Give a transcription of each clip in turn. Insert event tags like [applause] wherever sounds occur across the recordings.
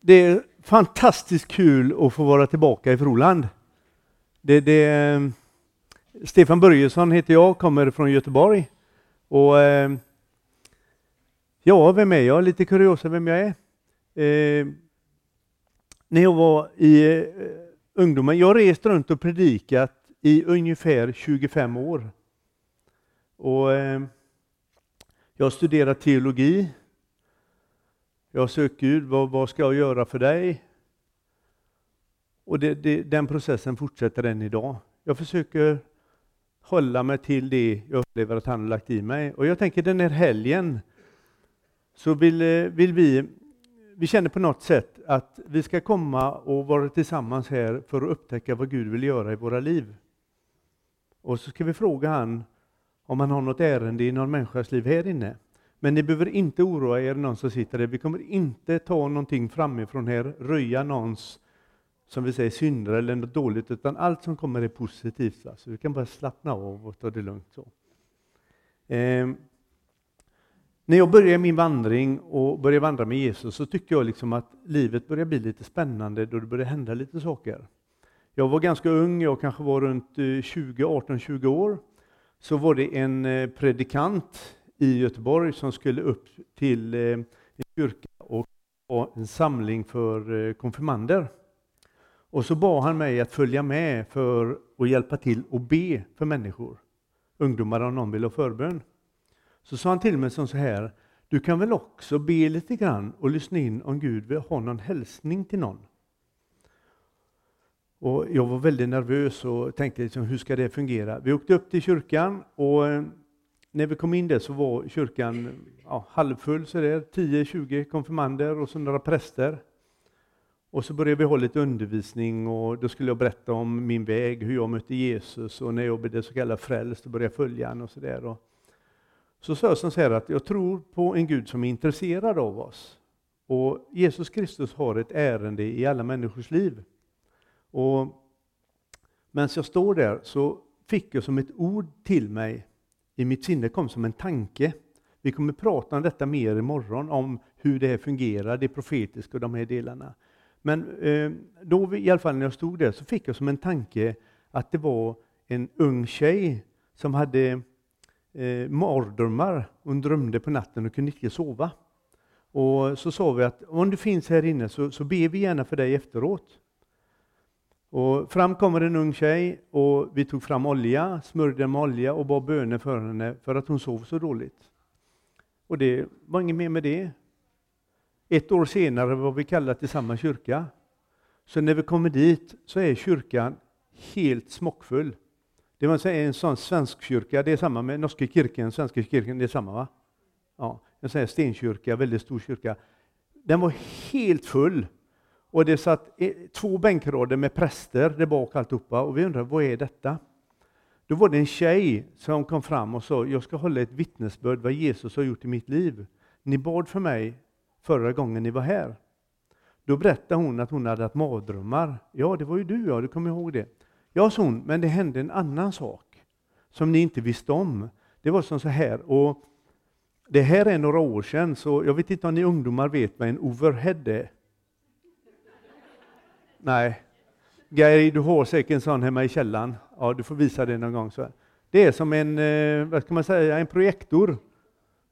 det är fantastiskt kul att få vara tillbaka i Froland. Det, det, ehm, Stefan Börjesson heter jag, kommer från Göteborg. Och ehm, Ja, vem är jag? Lite kuriosa vem jag är. Eh, när jag var i eh, ungdomen, jag har rest runt och predikat i ungefär 25 år. Och eh, jag har studerat teologi. Jag söker Gud, vad, vad ska jag göra för dig? Och det, det, den processen fortsätter än idag. Jag försöker hålla mig till det jag upplever att han har lagt i mig. Och jag tänker den här helgen så vill, eh, vill vi, vi känner på något sätt att vi ska komma och vara tillsammans här för att upptäcka vad Gud vill göra i våra liv. Och så ska vi fråga han om han har något ärende i någon människas liv här inne. Men ni behöver inte oroa er, någon som sitter där. Vi kommer inte ta någonting framifrån här, röja någons, som vi säger, synder eller något dåligt, utan allt som kommer är positivt. Så vi kan bara slappna av och ta det lugnt. så. Eh, när jag började min vandring och började vandra med Jesus så tyckte jag liksom att livet började bli lite spännande då det började hända lite saker. Jag var ganska ung, jag kanske var runt eh, 20, 18-20 år. Så var det en eh, predikant i Göteborg som skulle upp till eh, en kyrka och ha en samling för eh, konfirmander. Och så bad han mig att följa med för att hjälpa till och be för människor, ungdomar om någon vill ha förbön. Så sa han till mig så här, du kan väl också be lite grann och lyssna in om Gud vill ha någon hälsning till någon. Och jag var väldigt nervös och tänkte liksom, hur ska det fungera? Vi åkte upp till kyrkan och eh, när vi kom in där så var kyrkan ja, halvfull, 10-20 konfirmander och så några präster. Och så började vi ha lite undervisning och då skulle jag berätta om min väg, hur jag mötte Jesus och när jag blev så kallad frälst och började följa honom och sådär så sa jag så här att jag tror på en Gud som är intresserad av oss. Och Jesus Kristus har ett ärende i alla människors liv. Och medan jag står där så fick jag som ett ord till mig i mitt sinne, kom som en tanke. Vi kommer prata om detta mer imorgon, om hur det här fungerar, det profetiska och de här delarna. Men eh, då, i alla fall när jag stod där, så fick jag som en tanke att det var en ung tjej som hade eh, mardrömmar. Hon drömde på natten och kunde inte sova. Och så sa vi att om du finns här inne så, så ber vi gärna för dig efteråt. Och fram kommer en ung tjej och vi tog fram olja, smörjde med olja och bad böner för henne för att hon sov så dåligt. Och det var inget mer med det. Ett år senare var vi kallade till samma kyrka. Så när vi kommer dit så är kyrkan helt smockfull. Det var en sån svensk kyrka, det är samma med Norska kyrkan, Svenska kyrkan, det är samma va? Ja, en sån här stenkyrka, väldigt stor kyrka. Den var helt full. Och det satt två bänkrader med präster där bak alltihopa och vi undrade, vad är detta? Då var det en tjej som kom fram och sa, jag ska hålla ett vittnesbörd vad Jesus har gjort i mitt liv. Ni bad för mig förra gången ni var här. Då berättade hon att hon hade haft mardrömmar. Ja, det var ju du, ja, du kommer ihåg det. Ja, sa hon, men det hände en annan sak som ni inte visste om. Det var som så här, och det här är några år sedan, så jag vet inte om ni ungdomar vet vad en overhead är? Nej. Gary, du har säkert en sån hemma i källaren. Ja, du får visa det någon gång. Så. Det är som en, eh, vad ska man säga, en projektor.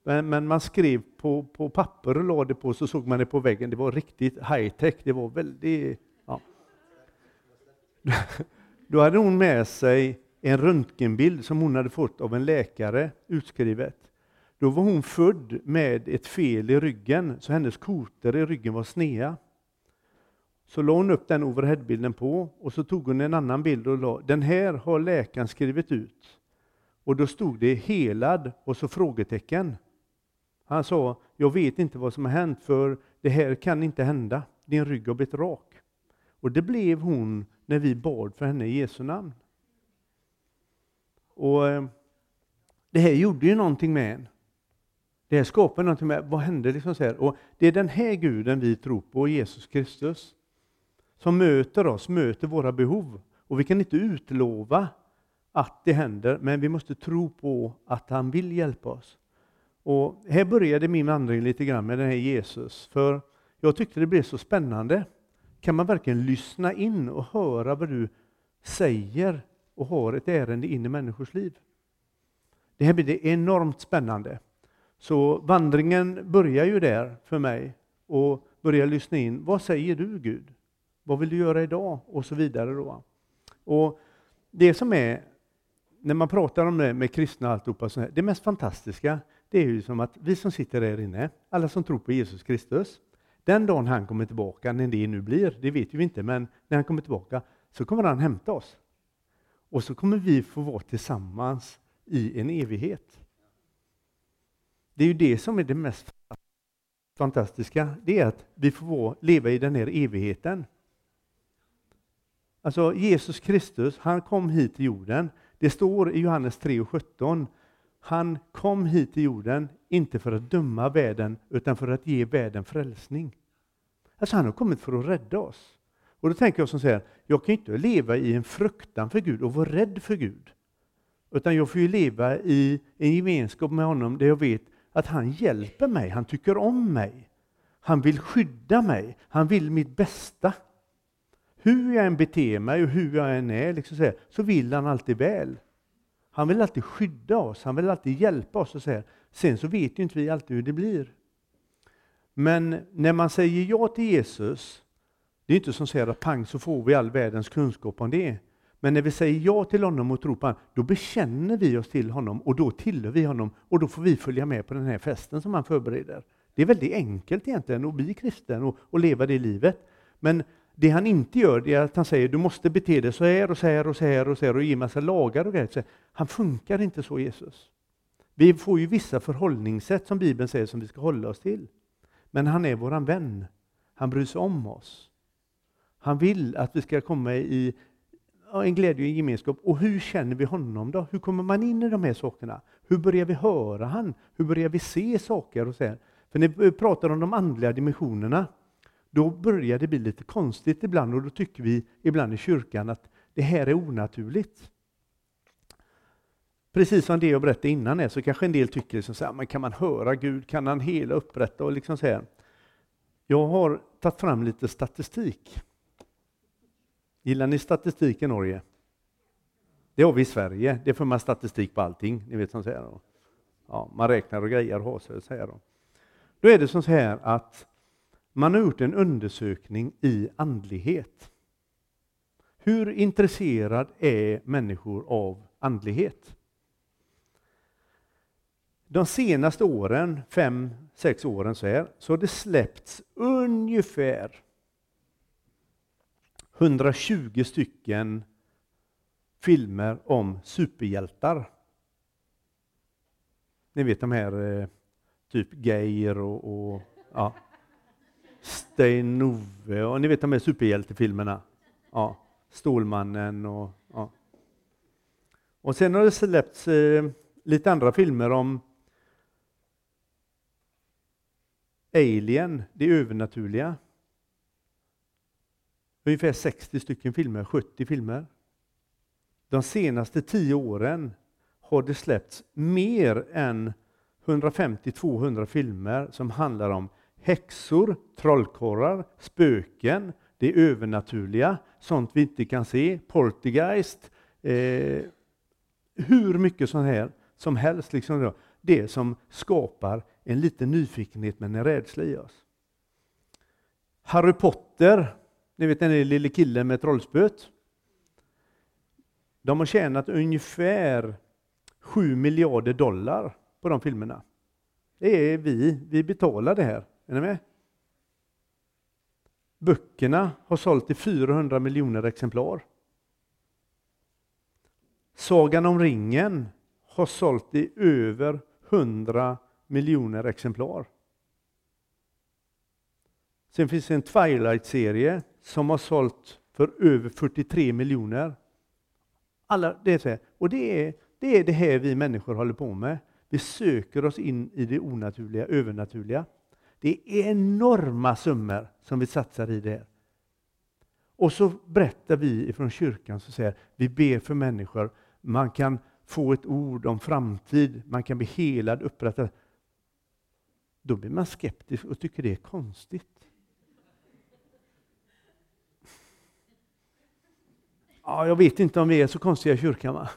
Men, man skrev på, på papper och lade det på, så såg man det på väggen. Det var riktigt high tech. Det var väldigt... Ja. [laughs] Då hade hon med sig en röntgenbild som hon hade fått av en läkare utskrivet. Då var hon född med ett fel i ryggen, så hennes kotor i ryggen var snea. Så la hon upp den overheadbilden på och så tog hon en annan bild och la, den här har läkaren skrivit ut. Och då stod det helad och så frågetecken. Han sa, jag vet inte vad som har hänt för det här kan inte hända. Din rygg har blivit rak. Och det blev hon när vi bad för henne i Jesu namn. Och eh, Det här gjorde ju någonting med en. Det här skapade någonting med Vad hände? Liksom så här? Och Det är den här guden vi tror på, Jesus Kristus, som möter oss, möter våra behov. Och vi kan inte utlova att det händer, men vi måste tro på att han vill hjälpa oss. Och Här började min vandring lite grann med den här Jesus. För Jag tyckte det blev så spännande. Kan man verkligen lyssna in och höra vad du säger och har ett ärende in i människors liv? Det här blir det enormt spännande. Så vandringen börjar ju där för mig och börjar lyssna in. Vad säger du Gud? Vad vill du göra idag? Och så vidare. Då. Och Det som är, när man pratar om det med kristna och alltihopa, så här, det mest fantastiska, det är ju som att vi som sitter här inne, alla som tror på Jesus Kristus, den dagen han kommer tillbaka, när det nu blir, det vet vi inte, men när han kommer tillbaka så kommer han hämta oss. Och så kommer vi få vara tillsammans i en evighet. Det är ju det som är det mest fantastiska, det är att vi får leva i den här evigheten. Alltså Jesus Kristus, han kom hit till jorden. Det står i Johannes 3.17. Han kom hit till jorden, inte för att döma världen, utan för att ge världen frälsning. Alltså han har kommit för att rädda oss. Och då tänker jag som så här, jag kan inte leva i en fruktan för Gud och vara rädd för Gud. Utan jag får ju leva i en gemenskap med honom där jag vet att han hjälper mig, han tycker om mig. Han vill skydda mig, han vill mitt bästa. Hur jag än beter mig och hur jag än är, liksom så, här, så vill han alltid väl. Han vill alltid skydda oss, han vill alltid hjälpa oss. Och så här. Sen så vet ju inte vi alltid hur det blir. Men när man säger ja till Jesus, det är inte som säger att pang så får vi all världens kunskap om det. Men när vi säger ja till honom och tror på honom, då bekänner vi oss till honom och då tillhör vi honom och då får vi följa med på den här festen som han förbereder. Det är väldigt enkelt egentligen att bli kristen och, och leva det livet. Men det han inte gör är att han säger du måste bete dig så här och så här och så här och så här och ge massa lagar och grejer. Han funkar inte så Jesus. Vi får ju vissa förhållningssätt som Bibeln säger som vi ska hålla oss till. Men han är våran vän. Han bryr sig om oss. Han vill att vi ska komma i en glädje och en gemenskap. Och hur känner vi honom då? Hur kommer man in i de här sakerna? Hur börjar vi höra han? Hur börjar vi se saker? och så här? För när vi pratar om de andliga dimensionerna, då börjar det bli lite konstigt ibland och då tycker vi ibland i kyrkan att det här är onaturligt. Precis som det jag berättade innan är, så kanske en del tycker liksom så här, men kan man höra Gud, kan han hela upprätta och liksom så här. Jag har tagit fram lite statistik. Gillar ni statistik i Norge? Det har vi i Sverige, det får man statistik på allting, ni vet som så här. Ja, man räknar och grejer och har sig så här. Då är det som så här att man har gjort en undersökning i andlighet. Hur intresserad är människor av andlighet? De senaste åren, fem, sex åren så, här, så har det släppts ungefär 120 stycken filmer om superhjältar. Ni vet de här eh, typ Geir och, och ja, Steinove och ni vet de här superhjältefilmerna. Ja, Stålmannen och ja. Och sen har det släppts eh, lite andra filmer om Alien, det övernaturliga. Ungefär 60 stycken filmer, 70 filmer. De senaste tio åren har det släppts mer än 150-200 filmer som handlar om häxor, trollkarlar, spöken, det övernaturliga, sånt vi inte kan se, poltergeist, eh, hur mycket sånt här som helst. Liksom det som skapar en liten nyfikenhet men en rädsla i oss. Harry Potter, ni vet den där lille killen med trollspöet. De har tjänat ungefär 7 miljarder dollar på de filmerna. Det är vi, vi betalar det här. Är ni med? Böckerna har sålt i 400 miljoner exemplar. Sagan om ringen har sålt i över 100 miljoner exemplar. Sen finns det en Twilight-serie som har sålt för över 43 miljoner. Alla, det är så här. Och det är, det är det här vi människor håller på med. Vi söker oss in i det onaturliga, övernaturliga. Det är enorma summor som vi satsar i det här. Och så berättar vi från kyrkan, så säger vi ber för människor. Man kan få ett ord om framtid, man kan bli helad, upprättad. Då blir man skeptisk och tycker det är konstigt. Ja, jag vet inte om vi är så konstiga i kyrkan. Va?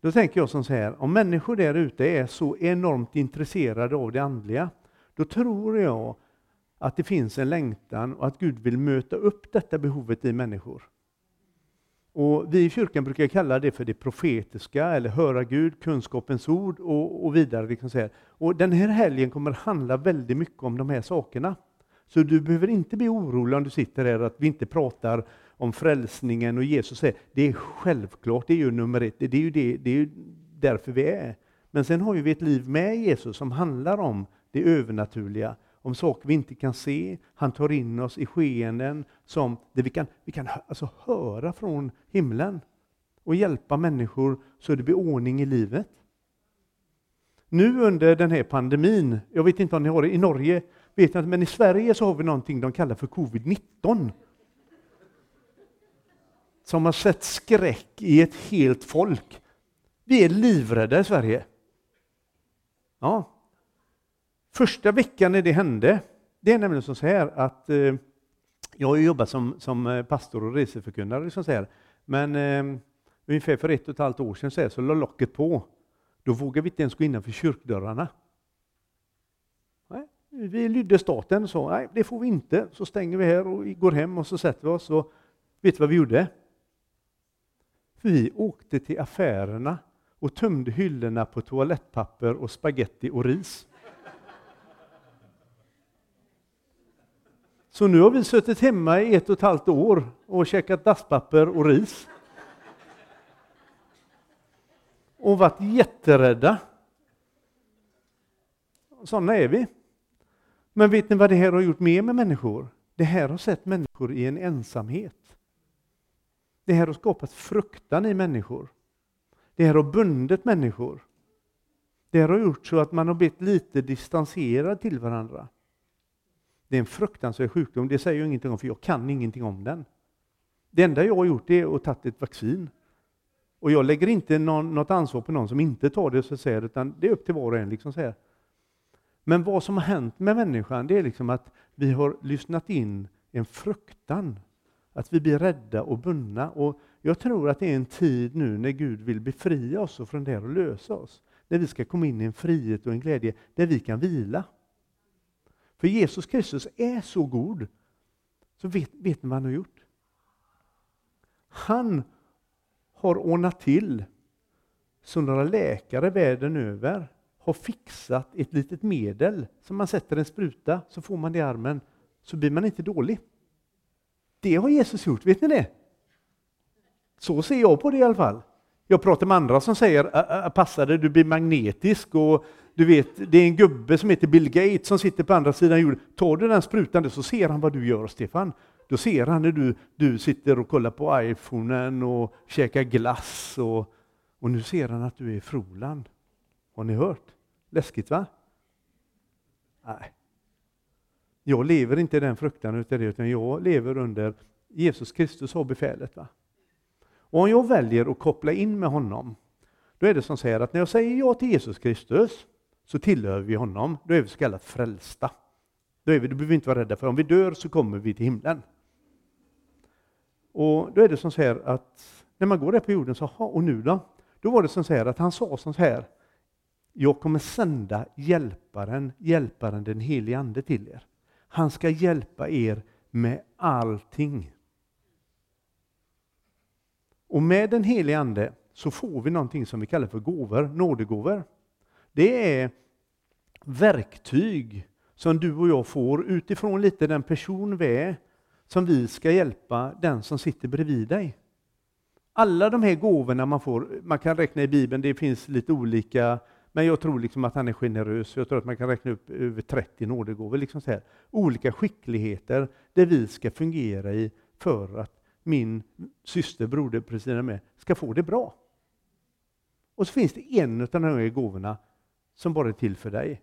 Då tänker jag som så här, om människor där ute är så enormt intresserade av det andliga, då tror jag att det finns en längtan och att Gud vill möta upp detta behovet i människor. Och vi i kyrkan brukar kalla det för det profetiska, eller höra Gud, kunskapens ord och, och vidare. Liksom så här. Och den här helgen kommer handla väldigt mycket om de här sakerna. Så du behöver inte bli orolig om du sitter här att vi inte pratar om frälsningen och Jesus säger, det är självklart, det är ju nummer ett, det är ju, det, det är ju därför vi är. Men sen har vi ett liv med Jesus som handlar om det övernaturliga, om saker vi inte kan se. Han tar in oss i skeenden som där vi kan, vi kan alltså höra från himlen och hjälpa människor så det blir ordning i livet. Nu under den här pandemin, jag vet inte om ni har det i Norge, vet jag, men i Sverige så har vi någonting de kallar för covid-19 som har sett skräck i ett helt folk. Vi är livrädda i Sverige. Ja. Första veckan när det hände, det är nämligen så här att eh, jag har jobbat som, som eh, pastor och reseförkunnare, liksom så här. men eh, ungefär för ett och ett halvt år sedan så, här, så lade locket på. Då vågade vi inte ens gå innanför kyrkdörrarna. Nej, vi lydde staten och sa nej, det får vi inte. Så stänger vi här och går hem och så sätter vi oss. Och vet du vad vi gjorde? Vi åkte till affärerna och tömde hyllorna på toalettpapper och spaghetti och ris. Så nu har vi suttit hemma i ett och ett halvt år och käkat dasspapper och ris. Och varit jätterädda. Sådana är vi. Men vet ni vad det här har gjort mer med människor? Det här har sett människor i en ensamhet. Det här har skapat fruktan i människor. Det här har bundit människor. Det här har gjort så att man har blivit lite distanserad till varandra. Det är en fruktansvärd sjukdom, det säger jag ingenting om för jag kan ingenting om den. Det enda jag har gjort är att ta ett vaccin. Och jag lägger inte någon, något ansvar på någon som inte tar det, så att säga, utan det är upp till var och en. Liksom så här. Men vad som har hänt med människan, det är liksom att vi har lyssnat in en fruktan att vi blir rädda och bundna. Och jag tror att det är en tid nu när Gud vill befria oss från det och lösa oss. När vi ska komma in i en frihet och en glädje där vi kan vila. För Jesus Kristus är så god. Så vet, vet ni vad han har gjort? Han har ordnat till så några läkare världen över har fixat ett litet medel som man sätter en spruta, så får man det i armen, så blir man inte dålig. Det har Jesus gjort, vet ni det? Så ser jag på det i alla fall. Jag pratar med andra som säger, ”passa dig, du blir magnetisk och du vet, det är en gubbe som heter Bill Gates som sitter på andra sidan jorden. Tar du den sprutan så ser han vad du gör, Stefan. Då ser han när du, du sitter och kollar på iPhonen och käkar glass och, och nu ser han att du är i Froland. Har ni hört? Läskigt va? Nej, jag lever inte i den fruktan utav det, utan jag lever under Jesus Kristus har befälet. Va? Och om jag väljer att koppla in med honom, då är det som säger att när jag säger ja till Jesus Kristus, så tillhör vi honom. Då är vi så kallat frälsta. Då, är vi, då behöver vi inte vara rädda för om vi dör så kommer vi till himlen. Och då är det som så att när man går där på jorden, så, och nu då? Då var det som så att han sa som så här, jag kommer sända hjälparen, hjälparen den helige Ande till er. Han ska hjälpa er med allting. Och med den helige Ande så får vi någonting som vi kallar för gåvor, nådegåvor. Det är verktyg som du och jag får utifrån lite den person vi är, som vi ska hjälpa den som sitter bredvid dig. Alla de här gåvorna man får, man kan räkna i Bibeln, det finns lite olika men jag tror liksom att han är generös. Jag tror att man kan räkna upp över 30 nådegåvor. Liksom så här. Olika skickligheter där vi ska fungera i för att min syster, broder, precis med ska få det bra. Och så finns det en av de här gåvorna som bara är till för dig.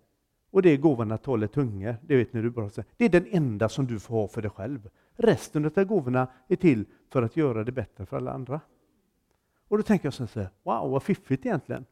Och det är gåvan att tala tungor. Det vet ni du bara säger. Det är den enda som du får ha för dig själv. Resten av gåvorna är till för att göra det bättre för alla andra. Och då tänker jag så här, wow vad fiffigt egentligen.